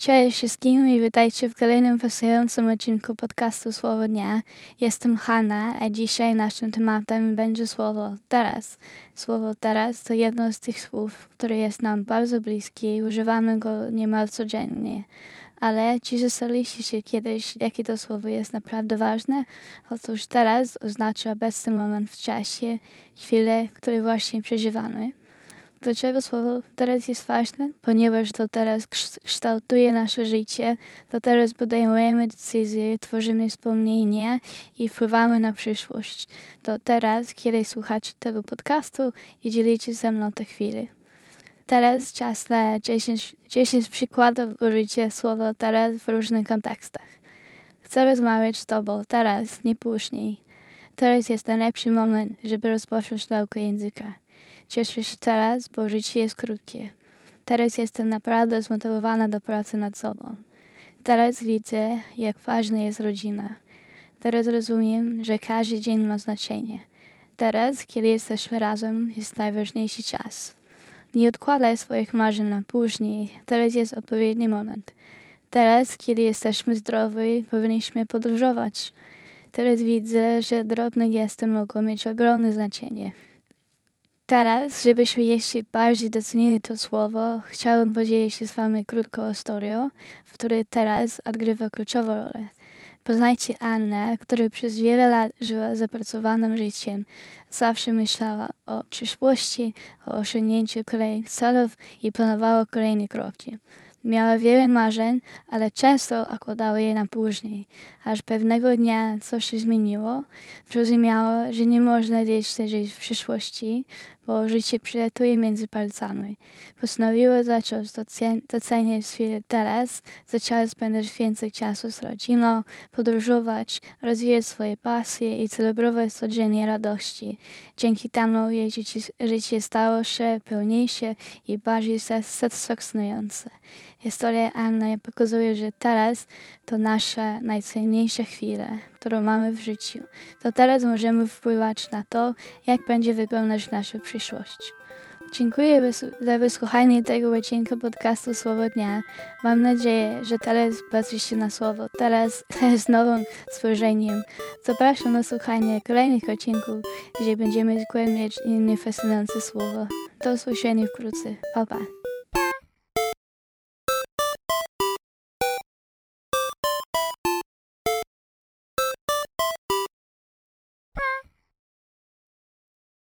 Cześć wszystkim i witajcie w kolejnym fascynującym odcinku podcastu Słowo Dnia. Jestem Hanna, a dzisiaj naszym tematem będzie słowo teraz. Słowo teraz to jedno z tych słów, które jest nam bardzo bliskie i używamy go niemal codziennie. Ale czy zastanawialiście się kiedyś, jakie to słowo jest naprawdę ważne? Otóż teraz oznacza obecny moment w czasie, chwilę, której właśnie przeżywamy. Dlaczego słowo teraz jest ważne? Ponieważ to teraz kształtuje nasze życie, to teraz podejmujemy decyzje, tworzymy wspomnienia i wpływamy na przyszłość. To teraz, kiedy słuchacie tego podcastu i dzielicie ze mną te chwile. Teraz czas na 10, 10 przykładów użycia słowa teraz w różnych kontekstach. Chcę rozmawiać z Tobą teraz, nie później. Teraz jest najlepszy moment, żeby rozpocząć naukę języka. Cieszę się teraz, bo życie jest krótkie. Teraz jestem naprawdę zmotywowana do pracy nad sobą. Teraz widzę, jak ważna jest rodzina. Teraz rozumiem, że każdy dzień ma znaczenie. Teraz, kiedy jesteśmy razem, jest najważniejszy czas. Nie odkładaj swoich marzeń na później. Teraz jest odpowiedni moment. Teraz, kiedy jesteśmy zdrowi, powinniśmy podróżować. Teraz widzę, że drobne gesty mogą mieć ogromne znaczenie. Teraz, żebyśmy jeszcze bardziej docenili to słowo, chciałbym podzielić się z Wami krótką historią, w której teraz odgrywa kluczową rolę. Poznajcie Annę, która przez wiele lat żyła zapracowanym życiem. Zawsze myślała o przyszłości, o osiągnięciu kolejnych celów i planowała kolejne kroki. Miała wiele marzeń, ale często odkładała je na później. Aż pewnego dnia coś się zmieniło. Zrozumiała, że nie można jeszcze żyć w przyszłości, bo życie przylatuje między palcami. Postanowiła zacząć doceniać chwilę teraz, zaczęła spędzać więcej czasu z rodziną, podróżować, rozwijać swoje pasje i celebrować codziennie radości. Dzięki temu jej życie, życie stało się pełniejsze i bardziej satysfakcjonujące. Historia Anny pokazuje, że teraz to nasza najcenniejsza chwila, którą mamy w życiu. To teraz możemy wpływać na to, jak będzie wyglądać nasza przyszłość. Dziękuję za wysłuchanie tego odcinka podcastu Słowo Dnia. Mam nadzieję, że teraz patrzycie na słowo, teraz z nowym spojrzeniem. Zapraszam na słuchanie kolejnych odcinków, gdzie będziemy zgłębiać inne fascynujące słowo. Do usłyszenia wkrótce. Pa, pa.